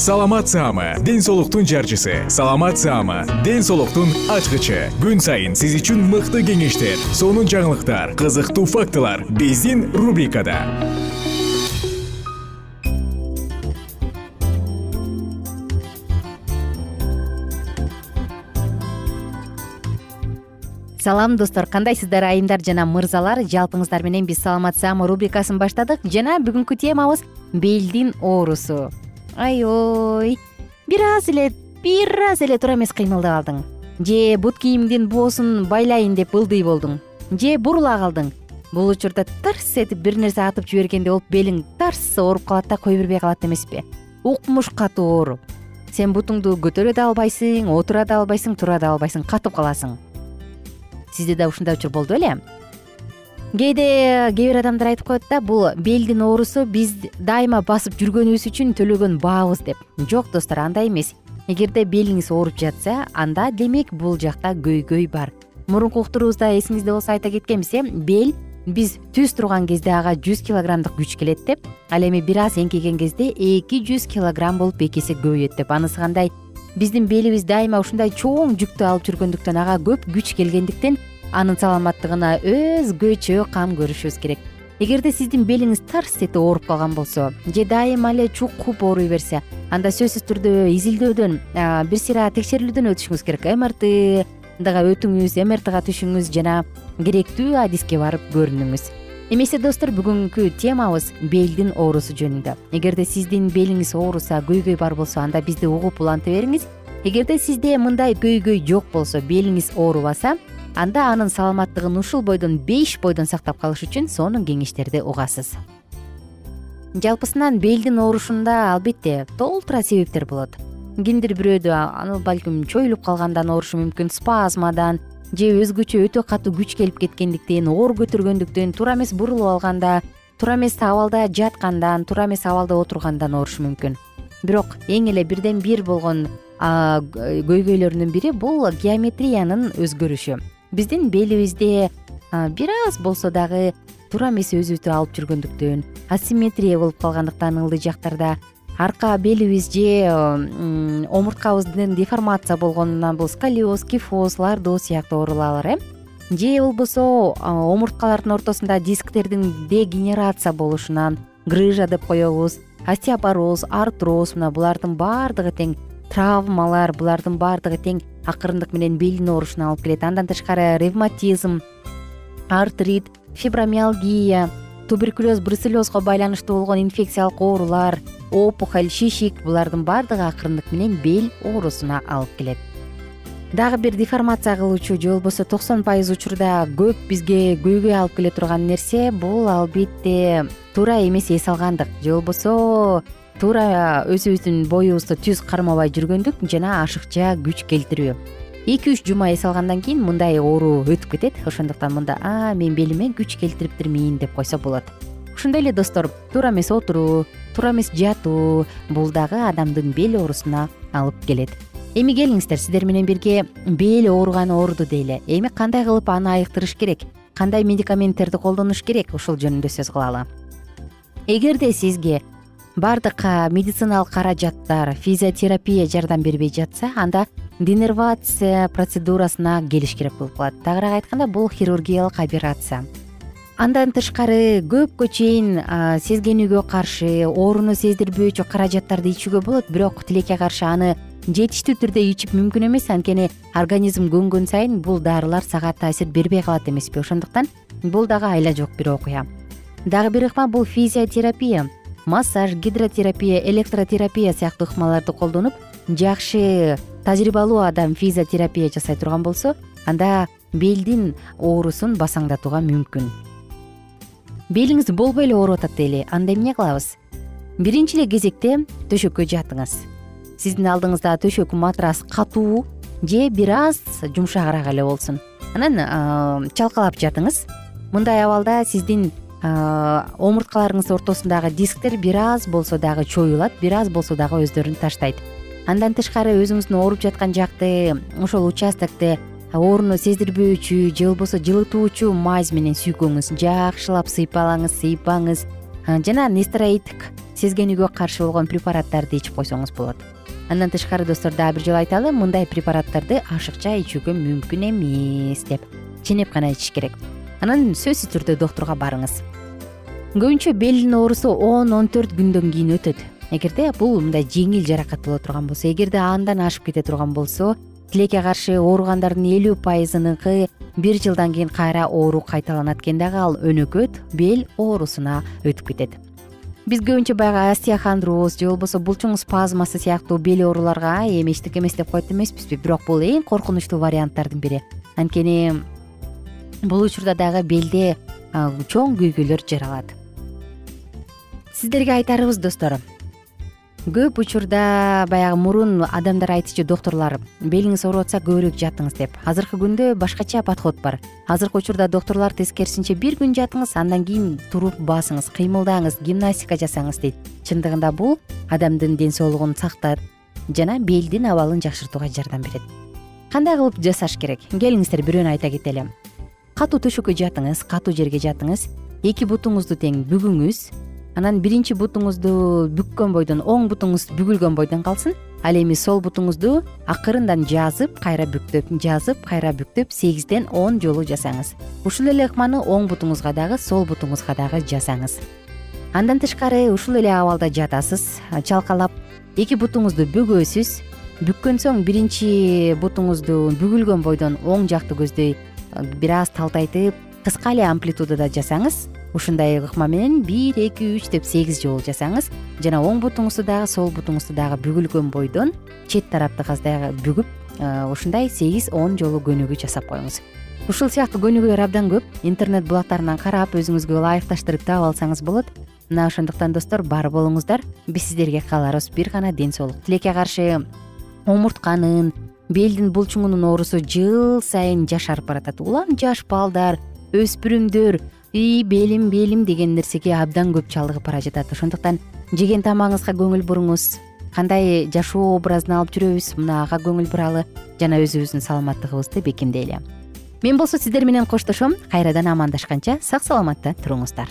саламат саама ден соолуктун жарчысы. Саламат саама ден соолуктун ачкычы. Күн сайын сиз үчүн мыкты кеңештер сонун жаңылыктар кызыктуу фактылар биздин рубрикада. Салам достор. Кандайсыздар айымдар жана мырзалар? Жалпыңыздар менен биз саламат саама рубрикасын баштадык. Жана бүгүнкү темабыз белдин оорусу ой бир аз эле бир аз эле туура эмес кыймылдап алдың. Же бут кийимдин боосун байлайын деп ылдый болдуң. Же бурула калдың. Бул учурда тырс этип бир нерсе атып жибергендей болуп белиң тарс ооруп калат да кое бербей калат эмеспи укмуш катуу оору. Сен бутуңду көтөрө да албайсың отура да албайсың тура да албайсың катып каласың. Сизде да ушундай учур болду беле кээде кээ бир адамдар айтып коет да бул белдин оорусу биз дайыма басып жүргөнүбүз үчүн төлөгөн баабыз деп. Жок достор андай эмес. Эгерде белиңиз ооруп жатса анда демек бул жакта көйгөй бар. Мурунку уктуруубузда эсиңизде болсо айта кеткенбиз э бел биз түз турган кезде ага жүз килограммдык күч келет деп. Ал эми бир аз эңкейген кезде эки жүз килограмм болуп эки эсе көбөйөт деп. Анысы кандай? Биздин белибиз дайыма ушундай чоң жүктү алып жүргөндүктөн ага көп күч келгендиктен анын саламаттыгына өзгөчө кам көрүшүбүз керек. Эгерде сиздин белиңиз тарс этип ооруп калган болсо же дайыма эле чукуп ооруй берсе анда сөзсүз түрдө изилдөөдөн бир сыйра текшерүүлөрдөн өтүшүңүз керек. Мртга өтүңүз мртга түшүңүз жана керектүү адиске барып көрүнүңүз. Эмесе достор бүгүнкү темабыз белдин оорусу жөнүндө. Эгерде сиздин белиңиз ооруса көйгөй бар болсо анда бизди угуп уланта бериңиз. Эгерде сизде мындай көйгөй жок болсо белиңиз оорубаса анда анын саламаттыгын ушул бойдон беш бойдон сактап калыш үчүн сонун кеңештерди угасыз. Жалпысынан белдин оорушунда албетте толтура себептер болот. Кимдир бирөөдө аны балким чоюлуп калгандан оорушу мүмкүн спазмадан же өзгөчө өтө катуу күч келип кеткендиктен оор көтөргөндүктөн туура эмес бурулуп алганда туура эмес абалда жаткандан туура эмес абалда отургандан оорушу мүмкүн. Бирок эң эле бирден бир болгон көйгөйлөрүнүн бири бул геометриянын өзгөрүшү биздин белибизде бир аз болсо дагы туура эмес өзүбүздү алып жүргөндүктөн асимметрия болуп калгандыктан ылдый жактарда арка белибиз же омурткабыздын деформация болгонунан бул сколиоз кифоз лордоз сыяктуу оорулар э? Же болбосо омурткалардын ортосунда дисктердин дегенерация болушунан грыжа деп коебуз остеопороз артроз мына булардын баардыгы тең травмалар булардын баардыгы тең акырындык менен белдин оорушуна алып келет. Андан тышкары ревматизм артрит фибромиалгия туберкулез бруцеллезго байланыштуу болгон инфекциялык оорулар опухоль шишик булардын баардыгы акырындык менен бел оорусуна алып келет. Дагы бир деформация кылуучу же болбосо токсон пайыз учурда көп бизге көйгөй алып келе турган нерсе бул албетте туура эмес эс алгандык. Же болбосо туура өзүбүздүн боюбузду түз кармабай жүргөндүк жана ашыкча күч келтирүү. Эки үч жума эс алгандан кийин мындай оору өтүп кетет. Ошондуктан мында а мен белиме күч келтириптирмин деп койсо болот. Ошондой эле достор туура эмес отуруу туура эмес жатуу бул дагы адамдын бел оорусуна алып келет. Эми келиңиздер сиздер менен бирге бел ооруган ооруду дейли эми кандай кылып аны айыктырыш керек? Кандай медикаменттерди колдонуш керек? Ушул жөнүндө сөз кылалы. Эгерде сизге баардык медициналык каражаттар физиотерапия жардам бербей жатса анда денервация процедурасына келиш керек болуп калат. Тагыраак айтканда бул хирургиялык операция. Андан тышкары көпкө чейин сезгенүүгө каршы ооруну сездирбөөчү каражаттарды ичүүгө болот бирок тилекке каршы аны жетиштүү түрдө ичип мүмкүн эмес. Анткени организм көнгөн сайын бул дарылар сага таасир бербей калат эмеспи. Ошондуктан бул дагы айла жок бир окуя. Дагы бир ыкма бул физиотерапия массаж гидротерапия электротерапия сыяктуу ыкмаларды колдонуп жакшы тажрыйбалуу адам физиотерапия жасай турган болсо анда белдин оорусун басаңдатууга мүмкүн. Белиңиз болбой эле ооруп атат дейли анда эмне кылабыз? Биринчи эле кезекте төшөккө жатыңыз сиздин алдыңызда төшөк матрас катуу же бир аз жумшагыраак эле болсун. Анан чалкалап жатыңыз мындай абалда сиздин омурткаларыңыз ортосундагы дисктер бир аз болсо дагы чоюлат бир аз болсо дагы өздөрүн таштайт. Андан тышкары өзүңүздүн ооруп жаткан жакты ошол участокти ооруну сездирбөөчү же болбосо жылытуучу мазь менен сүйкөңүз жакшылап сыйпалаңыз сыйпаңыз. Жана нестероидтик сезгенүүгө каршы болгон препараттарды ичип койсоңуз болот. Андан тышкары достор дагы бир жолу айталы мындай препараттарды ашыкча ичүүгө мүмкүн эмес деп ченеп гана ичиш керек анан сөзсүз түрдө доктурга барыңыз. Көбүнчө белдин оорусу он он төрт күндөн кийин өтөт. Эгерде бул мындай жеңил жаракат боло турган болсо эгерде андан ашып кете турган болсо тилекке каршы ооругандардын элүү пайызыныкы бир жылдан кийин кайра оору кайталанат экен дагы ал өнөкөт бел оорусуна өтүп кетет. Биз көбүнчө баягы остеохондроз же болбосо булчуң спазмасы сыяктуу бел ооруларга эми эчтеке эмес деп коет эмеспизби. Бирок бул эң коркунучтуу варианттардын бири. Анткени бул учурда дагы белде чоң күйгүлөр жаралат. Сиздерге айтарыбыз достор. Көп учурда баягы мурун адамдар айтчу доктурлар белиңиз ооруп атса көбүрөөк жатыңыз деп. Азыркы күндө башкача подход бар. Азыркы учурда доктурлар тескерисинче бир күн жатыңыз андан кийин туруп басыңыз кыймылдаңыз гимнастика жасаңыз дейт. Чындыгында бул адамдын ден соолугун сактат жана белдин абалын жакшыртууга жардам берет. Кандай кылып жасаш керек? Келиңиздер бирөөнү айта кетели катуу төшөккө жатыңыз катуу жерге жатыңыз эки бутуңузду тең бүгүңүз анан биринчи бутуңузду бүккөн бойдон оң бутуңуз бүгүлгөн бойдон калсын. Ал эми сол бутуңузду акырындан жазып кайра бүктөп жазып кайра бүктөп сегизден он жолу жасаңыз. Ушул эле ыкманы оң бутуңузга дагы сол бутуңузга дагы жасаңыз. Андан тышкары ушул эле абалда жатасыз чалкалап эки бутуңузду бөгөсүз бүккөн соң биринчи бутуңузду бүгүлгөн бойдон оң жакты көздөй бир аз талтайтып кыска эле амплитудада жасаңыз ушундай ыкма менен бир эки үч деп сегиз жолу жасаңыз жана оң бутуңузду дагы сол бутуңузду дагы бүгүлгөн бойдон чет тарапты бүгүп ушундай сегиз он жолу көнүгүү жасап коюңуз. Ушул сыяктуу көнүгүүлөр абдан көп интернет булактарынан карап өзүңүзгө ылайыкташтырып таап алсаңыз болот. Мына ошондуктан достор бар болуңуздар. Биз сиздерге кааларыбыз бир гана ден соолук. Тилекке каршы омуртканын белдин булчуңунун оорусу жыл сайын жашарып баратат. Улам жаш балдар өспүрүмдөр ии белим белим деген нерсеге абдан көп чалдыгып бара жатат. Ошондуктан жеген тамагыңызга көңүл буруңуз. Кандай жашоо образын алып жүрөбүз мына ага көңүл буралы жана өзүбүздүн саламаттыгыбызды бекемдейли мен болсо сиздер менен коштошом. Кайрадан амандашканча сак саламатта туруңуздар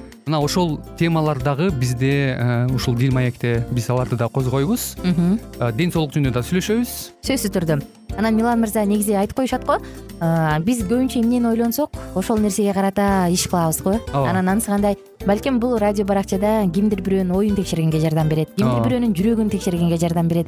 мына ошол темалар дагы бизде э, ушул дил маекте биз аларды да козгойбуз. Ден соолук жөнүндө да сүйлөшөбүз. Сөзсүз түрдө. Анан милан мырза негизи айтып коюшат го? Биз көбүнчө эмнени ойлонсок? Ошол нерсеге карата иш кылабыз го? Ооба. Анан анысы кандай? Балким бул радио баракчада кимдир бирөөнүн оюн текшергенге жардам берет кимдир бирөөнүн жүрөгүн текшергенге жардам берет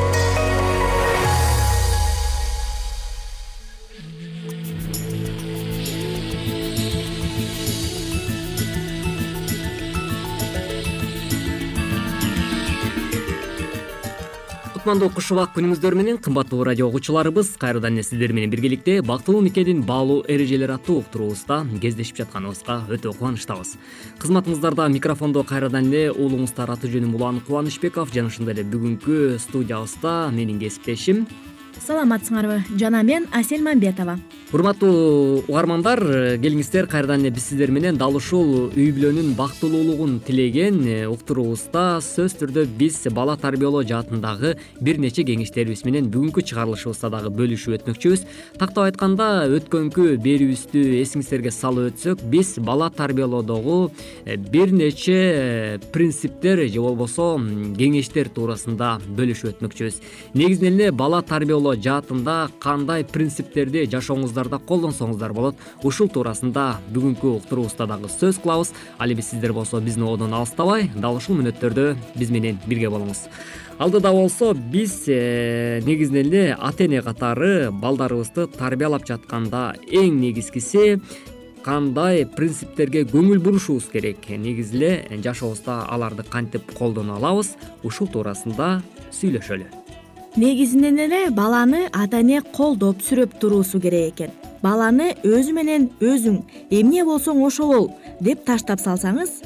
кутмандуу куш убак күнүңүздөр менен кымбаттуу радио угуучуларыбыз кайрадан эле сиздер менен биргеликте бактылуу никенин баалуу эрежелери аттуу уктуруубузда кездешип жатканыбызга өтө кубанычтабыз. Кызматыңыздарда микрофондо кайрадан эле уулуңуздар аты жөнүм улан кубанычбеков жана ошондой эле бүгүнкү студиябызда менин кесиптешим саламатсыңарбы. Жана мен асель мамбетова. Урматтуу угармандар келиңиздер кайрадан эле биз сиздер менен дал ушул үй бүлөнүн бактылуулугун тилеген э, уктуруубузда сөзсүз түрдө биз бала тарбиялоо жаатындагы бир нече кеңештерибиз менен бүгүнкү чыгарылышыбызда дагы бөлүшүп өтмөкчүбүз. Тактап айтканда өткөнкү берүүбүздү эсиңиздерге салып өтсөк биз бала тарбиялоодогу э, бир нече э, принциптер же болбосо кеңештер туурасында бөлүшүп өтмөкчүбүз. Негизинен эле бала тарбиялоо жаатында кандай принциптерди жашооңузда колдонсоңуздар болот? Ушул туурасында бүгүнкү уктуруубузда дагы сөз кылабыз. Ал эми сиздер болсо биздин одон алыстабай дал ушул мүнөттөрдө биз менен бирге болуңуз. Алдыда болсо биз э, негизинен эле ата эне катары балдарыбызды тарбиялап жатканда эң негизгиси кандай принциптерге көңүл бурушубуз керек? Негизи эле жашообузда аларды кантип колдоно алабыз? Ушул туурасында сүйлөшөлү негизинен эле баланы ата эне колдоп сүрөп туруусу керек экен. Баланы өзү менен өзүң эмне болсоң ошол бол деп таштап салсаңыз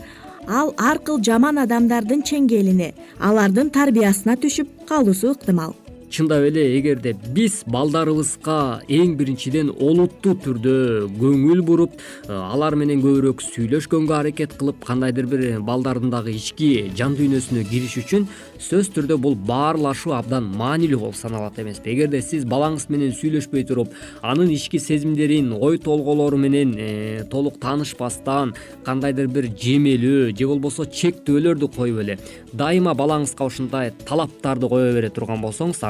ал ар кыл жаман адамдардын чеңгелине алардын тарбиясына түшүп калуусу ыктымал чындап эле эгерде биз балдарыбызга эң биринчиден олуттуу түрдө көңүл буруп э, алар менен көбүрөөк сүйлөшкөнгө аракет кылып кандайдыр бир балдардын дагы ички жан дүйнөсүнө кириш үчүн сөзсүз түрдө бул баарлашуу абдан маанилүү болуп саналат эмеспи. Эгерде сиз балаңыз менен сүйлөшпөй туруп анын ички сезимдерин ой толгоолору менен э, толук таанышпастан кандайдыр бир жемелөө же болбосо чектөөлөрдү коюп эле дайыма балаңызга ушундай талаптарды кое бере турган болсоңуз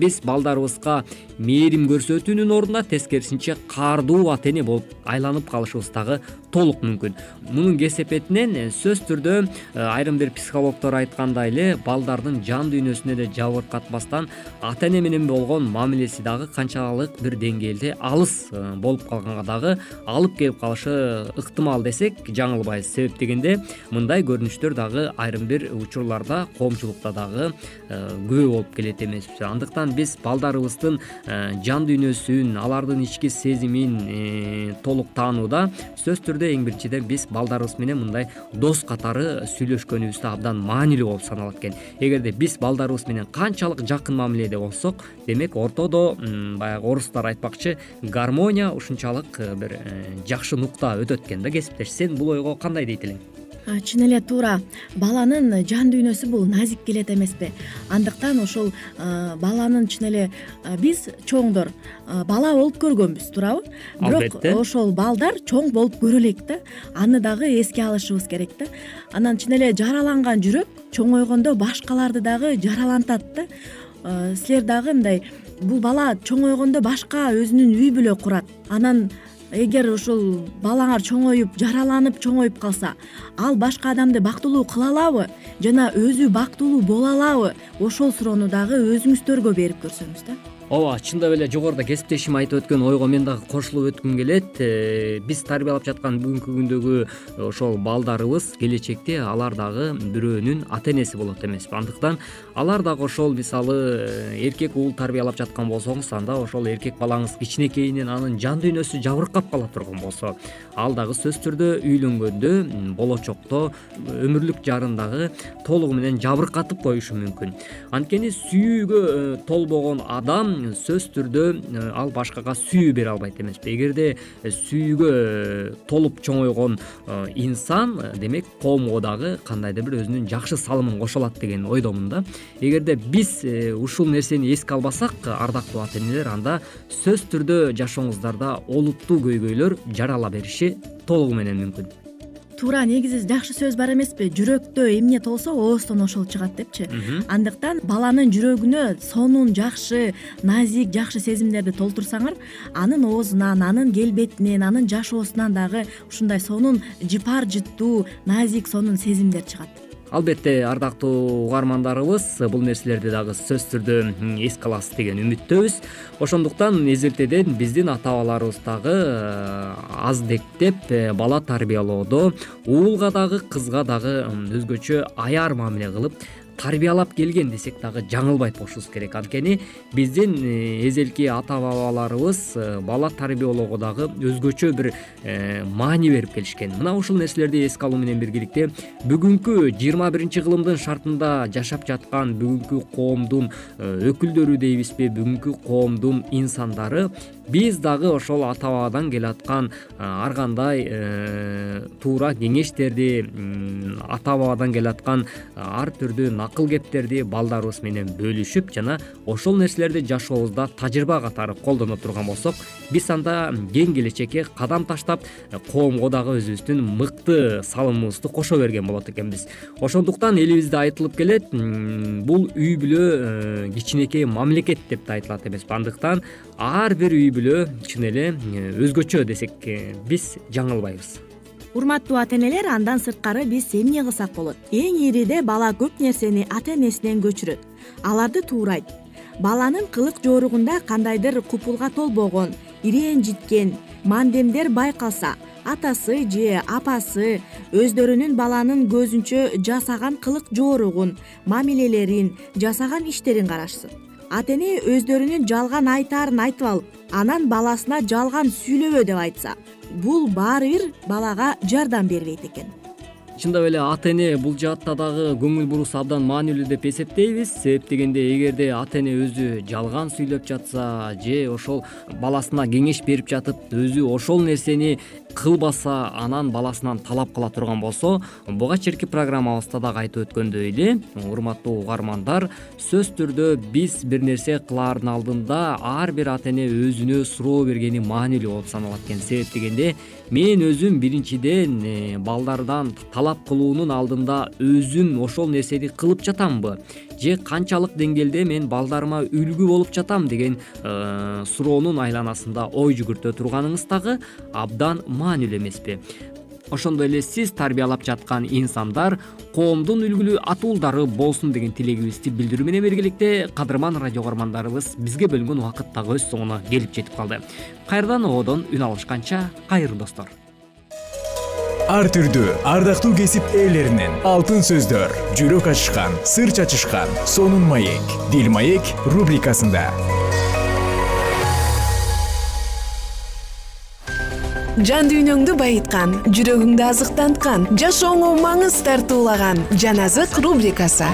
биз балдарыбызга мээрим көрсөтүүнүн ордуна тескерисинче каардуу ата эне болуп айланып калышыбыз дагы толук мүмкүн. Мунун кесепетинен сөзсүз түрдө э, айрым бир психологдор айткандай эле балдардын жан дүйнөсүнө эле жабыркатпастан ата эне менен болгон мамилеси дагы канчалык бир деңгээлде алыс э, болуп калганга дагы алып келип калышы ыктымал десек жаңылбайбыз себеп дегенде мындай көрүнүштөр дагы айрым бир учурларда коомчулукта дагы э, күбө болуп келет эмеспи андыктан биз балдарыбыздын жан дүйнөсүн алардын ички сезимин толук таанууда сөзсүз түрдө эң биринчиден биз балдарыбыз менен мындай дос катары сүйлөшкөнүбүз да абдан маанилүү болуп саналат экен. Эгерде биз балдарыбыз менен канчалык жакын мамиледе болсок демек ортодо баягы орустар айтпакчы гармония ушунчалык э, бир э, жакшы нукта өтөт экен да. Кесиптеш сен бул ойго кандай дейт элең чын эле туура баланын жан дүйнөсү бул назик келет эмеспи. Андыктан ошол баланын чын эле биз чоңдор бала болуп көргөнбүз туурабы. Бирок ошол балдар чоң болуп көрө элек да аны дагы эске алышыбыз керек да. Анан чын эле жараланган жүрөк чоңойгондо башкаларды дагы жаралантат да. Силер дагы мындай бул бала чоңойгондо башка өзүнүн үй бүлө курат. Анан эгер ушул балаңар чоңоюп жараланып чоңоюп калса ал башка адамды бактылуу кыла алабы жана өзү бактылуу боло алабы ошол суроону дагы өзүңүздөргө берип көрсөңүз да ооба чындап эле жогоруда кесиптешим айтып өткөн ойго мен дагы кошулуп өткүм келет. Э, биз тарбиялап жаткан бүгүнкү күндөгү ошол балдарыбыз келечекте алар дагы бирөөнүн ата энеси болот эмеспи андыктан алар дагы ошол мисалы э, эркек уул тарбиялап жаткан болсоңуз анда ошол эркек балаңыз кичинекейинен анын жан дүйнөсү жабыркап кала турган болсо ал дагы сөзсүз түрдө үйлөнгөндө болочокто өмүрлүк жарын дагы толугу менен жабыркатып коюшу мүмкүн. Анткени сүйүүгө э, толбогон адам сөзсүз түрдө э, ал башкага сүйүү бере албайт эмеспи эгерде э, сүйүүгө э, толуп чоңойгон инсан демек коомго дагы кандайдыр бир өзүнүн жакшы салымын кошо алат деген ойдомун да. Эгерде биз ушул нерсени эске албасак ардактуу ата энелер анда сөзсүз түрдө жашооңуздарда олуттуу көйгөйлөр жарала бериши толугу менен мүмкүн туура негизи жакшы сөз бар эмеспи. Жүрөктө эмне толсо ооздон ошол чыгат депчи. Андыктан баланын жүрөгүнө сонун жакшы назик жакшы сезимдерди толтурсаңар анын оозунан анын келбетинен анын жашоосунан дагы ушундай сонун жыпар жыттуу назик сонун сезимдер чыгат албетте ардактуу угармандарыбыз бул нерселерди дагы сөзсүз түрдө эске аласыз деген үмүттөбүз. Ошондуктан эзелтеден биздин ата бабаларыбыз дагы э, аздектеп э, бала тарбиялоодо уулга дагы кызга дагы өзгөчө аяр мамиле кылып тарбиялап келген десек дагы жаңылбай айтып коюшубуз керек. Анткени биздин э, эзелки ата бабаларыбыз э, бала тарбиялоого дагы өзгөчө бир э, маани берип келишкен. Мына ушул нерселерди эске алуу менен биргеликте бүгүнкү жыйырма биринчи кылымдын шартында жашап жаткан бүгүнкү коомдун өкүлдөрү дейбизби бүгүнкү коомдун инсандары биз дагы ошол ата бабадан келаткан ар кандай туура кеңештерди ата бабадан келаткан ар түрдүү акыл кептерди балдарыбыз менен бөлүшүп жана ошол нерселерди жашообузда тажрыйба катары колдоно турган болсок биз анда кең келечекке кадам таштап коомго дагы өзүбүздүн мыкты салымыбызды кошо берген болот экенбиз. Ошондуктан элибизде айтылып келет бул үй бүлө э, кичинекей мамлекет деп да айтылат эмеспи андыктан ар бир үй бүлө чын эле э, өзгөчө десек э, биз жаңылбайбыз. Урматтуу ата энелер андан сырткары биз эмне кылсак болот? Эң ириде бала көп нерсени ата энесинен көчүрөт. Аларды туурайт баланын кылык жооругунда кандайдыр купулга толбогон ирэнжиткен мандемдер байкалса атасы же апасы өздөрүнүн баланын көзүнчө жасаган кылык жооругун мамилелерин жасаган иштерин карашсын ата эне өздөрүнүн жалган айтаарын айтып алып анан баласына жалган сүйлөбө деп айтса бул баары бир балага жардам бербейт экен чындап эле ата эне бул жаатта дагы көңүл буруусу абдан маанилүү деп эсептейбиз. Себеп дегенде эгерде ата эне өзү жалган сүйлөп жатса же ошол баласына кеңеш берип жатып өзү ошол нерсени кылбаса анан баласынан талап кыла турган болсо буга чейинки программабызда дагы айтып өткөндөй эле урматтуу угармандар сөзсүз түрдө биз бир нерсе кылаардын алдында ар бир ата эне өзүнө суроо бергени маанилүү болуп саналат экен. Себеп дегенде мен өзүм биринчиден э, балдардан талап кылуунун алдында өзүм ошол нерсени кылып жатамбы? Же канчалык деңгээлде мен балдарыма үлгү болуп жатам деген э, суроонун айланасында ой жүгүртө турганыңыз дагы абдан маанилүү эмеспи ошондой эле сиз тарбиялап жаткан инсандар коомдун үлгүлүү атуулдары болсун деген тилегибизди билдирүү менен биргеликте кадырман радио кугармандарыбыз бизге бөлүнгөн убакыт дагы өз соңуна келип жетип калды. Кайрадан ободон үн алышканча кайрылуу достор. Ар түрдүү ардактуу кесип ээлеринен алтын сөздөр жүрөк ачышкан сыр чачышкан сонун маек дил маек рубрикасында жан дүйнөңдү байыткан жүрөгүңдү азыктанткан жашооңо маңыз тартуулаган жан азык рубрикасы.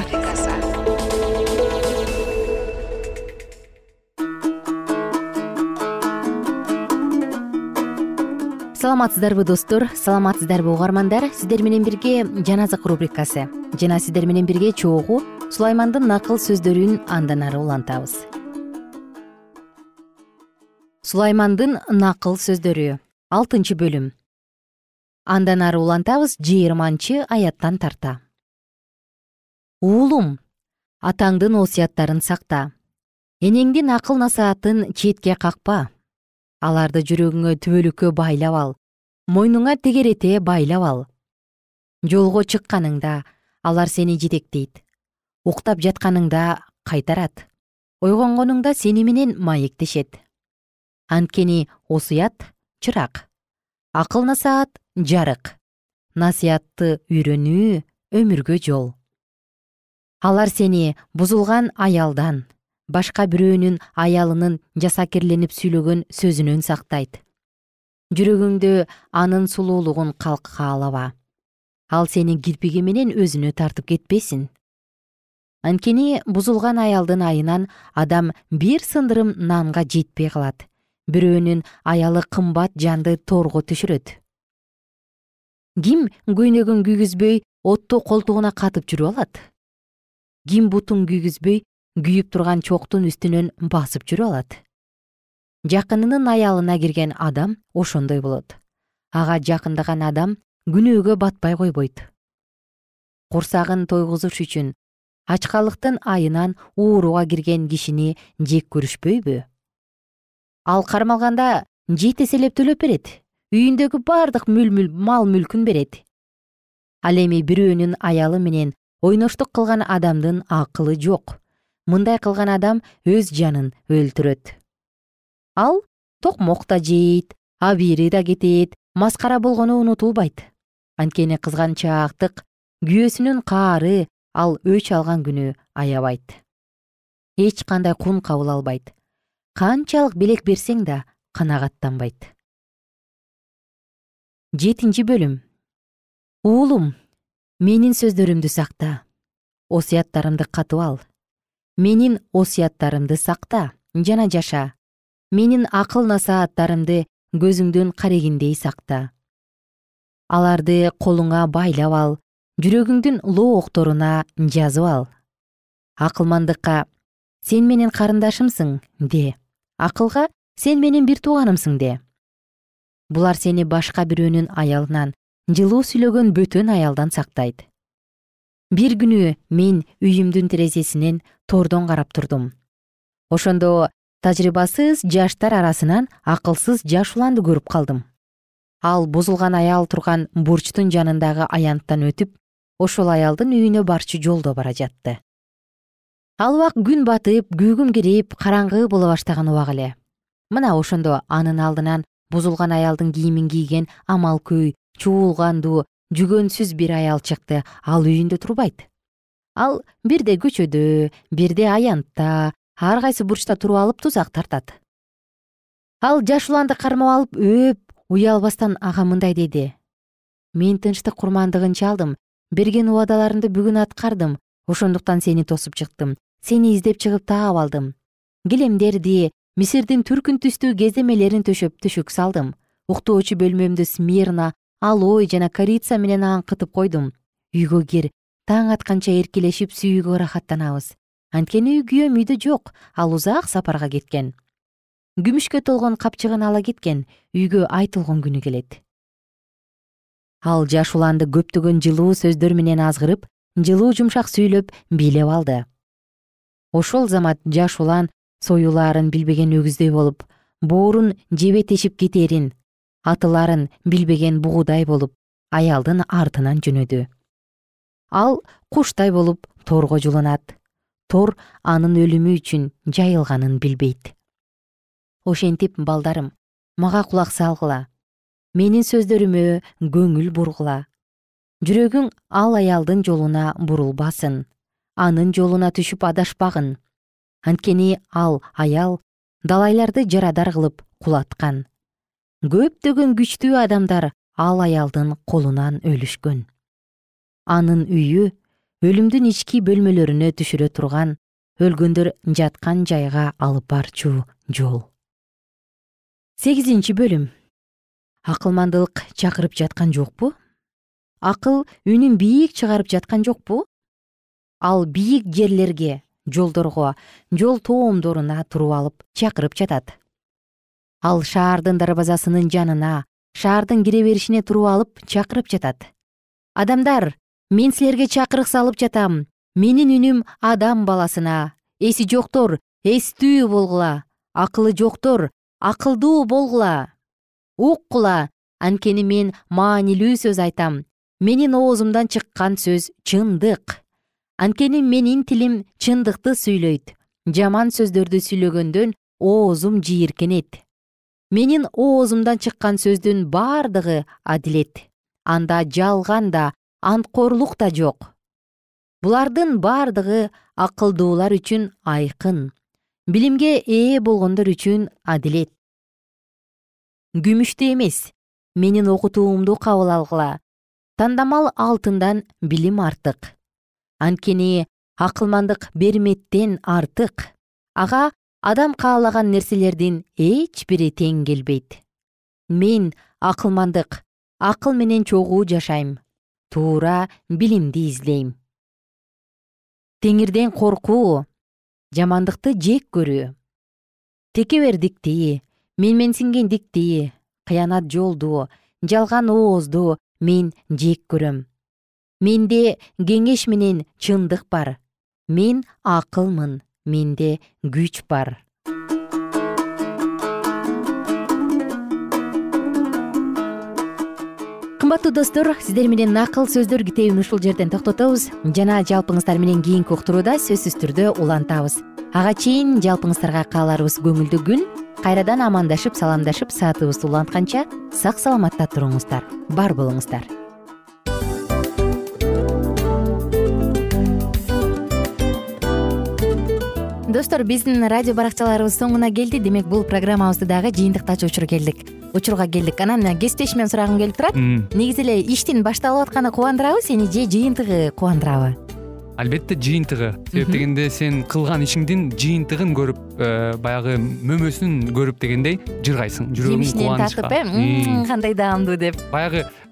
Саламатсыздарбы достор? Саламатсыздарбы угармандар? Сиздер менен бирге жан азык рубрикасы. Жана сиздер менен бирге чогуу сулаймандын накыл сөздөрүн андан ары улантабыз. Сулаймандын накыл сөздөрү алтынчы бөлүм. Андан ары улантабыз жыйырманчы аяттан тарта. Уулум атаңдын осуяттарын сакта. Энеңдин акыл насаатын четке какпа. Аларды жүрөгүңө түбөлүккө байлап ал. Мойнуңа тегерете байлап ал. Жолго чыкканыңда алар сени жетектейт. Уктап жатканыңда кайтарат. Ойгонгонуңда сени менен маектешет. Анткени осуят чырак акыл насаат жарык насыятты үйрөнүү өмүргө жол. Алар сени бузулган аялдан башка бирөөнүн аялынын жасакерленип сүйлөгөн сөзүнөн сактайт. Жүрөгүңдө анын сулуулугун каалаба ал сени кирпиги менен өзүнө тартып кетпесин. Анткени бузулган аялдын айынан адам бир сындырым нанга жетпей калат бирөөнүн аялы кымбат жанды тоорго түшүрөт. Ким көйнөгүн күйгүзбөй отту колтугуна катып жүрүп алат? Ким бутун күйгүзбөй күйүп турган чоктун үстүнөн басып жүрүп алат? Жакынынын аялына кирген адам ошондой болот. Ага жакындаган адам күнөөгө батпай койбойт. Курсагын тойгузуш үчүн ачкалыктын айынан ууруга кирген кишини жек көрүшпөйбү ал кармалганда жети эселеп төлөп берет. Үйүндөгү бардык мал мүлкүн берет. Ал эми бирөөнүн аялы менен ойноштук кылган адамдын акылы жок. Мындай кылган адам өз жанын өлтүрөт. Ал токмок да жейт абийири да кетет маскара болгону унутулбайт. Анткени кызганчаактык күйөөсүнүн каары ал өч алган күнү аябайт. Эч кандай кун кабыл албайт канчалык белек берсең да канагаттанбайт. Жетинчи бөлүм. Уулум менин сөздөрүмдү сакта. Осуяттарымды катып ал. Менин осуяттарымды сакта жана жаша. Менин акыл насааттарымды көзүңдүн карегиндей сакта. Аларды колуңа байлап ал жүрөгүңдүн лоокторуна жазып ал. Акылмандыкка сен менин карындашымсың де акылга сен менин бир тууганымсың де. Булар сени башка бирөөнүн аялынан жылуу сүйлөгөн бөтөн аялдан сактайт. Бир күнү мен үйүмдүн терезесинен тордон карап турдум. Ошондо тажрыйбасыз жаштар арасынан акылсыз жаш уланды көрүп калдым. Ал бузулган аял турган бурчтун жанындагы аянттан өтүп ошол аялдын үйүнө барчу жолдо бара жатты ал убак күн батып күүгүм кирип караңгы боло баштаган убак эле. Мына ошондо анын алдынан бузулган аялдын кийимин кийген амалкөй чуулгандуу жүгөнсүз бир аял чыкты ал үйүндө турбайт. Ал бирде көчөдө бирде аянтта ар кайсы бурчта туруп алып тузак тартат. Ал жаш уланды кармап алып өөп уялбастан ага мындай деди. Мен тынчтык курмандыгын чалдым берген убадаларымды бүгүн аткардым. Ошондуктан сени тосуп чыктым сени издеп чыгып таап алдым. Килемдерди мисирдин түркүн түстүү кеземелерин төшөп төшөк салдым. Уктоочу бөлмөмдү смирна алой жана корица менен аңкытып койдум. Үйгө кир таң атканча эркелешип сүйүүгө ырахаттанабыз анткени күйөөм үйдө жок ал узак сапарга кеткен. Күмүшкө толгон капчыгын ала кеткен үйгө ай күнү келет. Ал жаш уланды көптөгөн жылуу сөздөр менен азгырып жылуу жумшак сүйлөп бийлеп алды ошол замат жаш улан союлаарын билбеген өгүздөй болуп боорун жебе тешип кетерин атыларын билбеген бугудай болуп аялдын артынан жөнөдү. Ал куштай болуп торго жуланат. Тор анын өлүмү үчүн жайылганын билбейт. Ошентип балдарым мага кулак салгыла. Менин сөздөрүмө көңүл бургула жүрөгүң ал аялдын жолуна бурулбасын анын жолуна түшүп адашпагын. Анткени ал аял далайларды жарадар кылып кулаткан. Көптөгөн күчтүү адамдар ал аялдын колунан өлүшкөн. Анын үйү өлүмдүн ички бөлмөлөрүнө түшүрө турган өлгөндөр жаткан жайга алып барчу жол. Сегизинчи бөлүм. Акылмандылык чакырып жаткан жокпу? Акыл үнүн бийик чыгарып жаткан жокпу ал бийик жерлерге жолдорго жол тоомдоруна туруп алып чакырып жатат. Ал шаардын дарбазасынын жанына шаардын кире беришине туруп алып чакырып жатат. Адамдар мен силерге чакырык салып жатам. Менин үнүм адам баласына. Эси жоктор эстүү болгула. Акылы жоктор акылдуу болгула. Уккула анткени мен маанилүү сөз айтам. Менин оозумдан чыккан сөз чындык анткени менин тилим чындыкты сүйлөйт жаман сөздөрдү сүйлөгөндөн оозум жийиркенет. Менин оозумдан чыккан сөздүн бардыгы адилет анда жалган да анткорлук да жок. Булардын бардыгы акылдуулар үчүн айкын билимге ээ болгондор үчүн адилет. Күмүштү эмес менин окутуумду кабыл алгыла. Тандамал алтындан билим артык анткени акылмандык берметтен артык. Ага адам каалаган нерселердин эч бири тең келбейт. Мен акылмандык акыл менен чогуу жашайм туура билимди издейм теңирден коркуу жамандыкты жек көрүү. Текебердикти менменсингендикти кыянат жолду жалган оозду мен жек көрөм менде кеңеш менен чындык бар. Мен акылмын менде күч бар. Кымбаттуу достор сиздер менен акыл сөздөр китебин ушул жерден токтотобуз. Жана жалпыңыздар менен кийинки уктурууда сөзсүз түрдө улантабыз. Ага чейин жалпыңыздарга кааларыбыз көңүлдүү күн. Кайрадан амандашып саламдашып саатыбызды улантканча сак саламатта туруңуздар. Бар болуңуздар достор биздин радио баракчаларыбыз соңуна келди. Демек бул программабызды дагы жыйынтыктачу учур келдик. Учурга келдик. Анан кесиптешимден сурагым келип турат. Негизи эле иштин башталып атканы кубандырабы сени же жыйынтыгы кубандырабы? Албетте жыйынтыгы. Себеп дегенде сен кылган ишиңдин жыйынтыгын көрүп э, баягы мөмөсүн көрүп дегендей жыргайсың. Жүрөгүң жемишинен тартып э кандай даамдуу деп. Баягы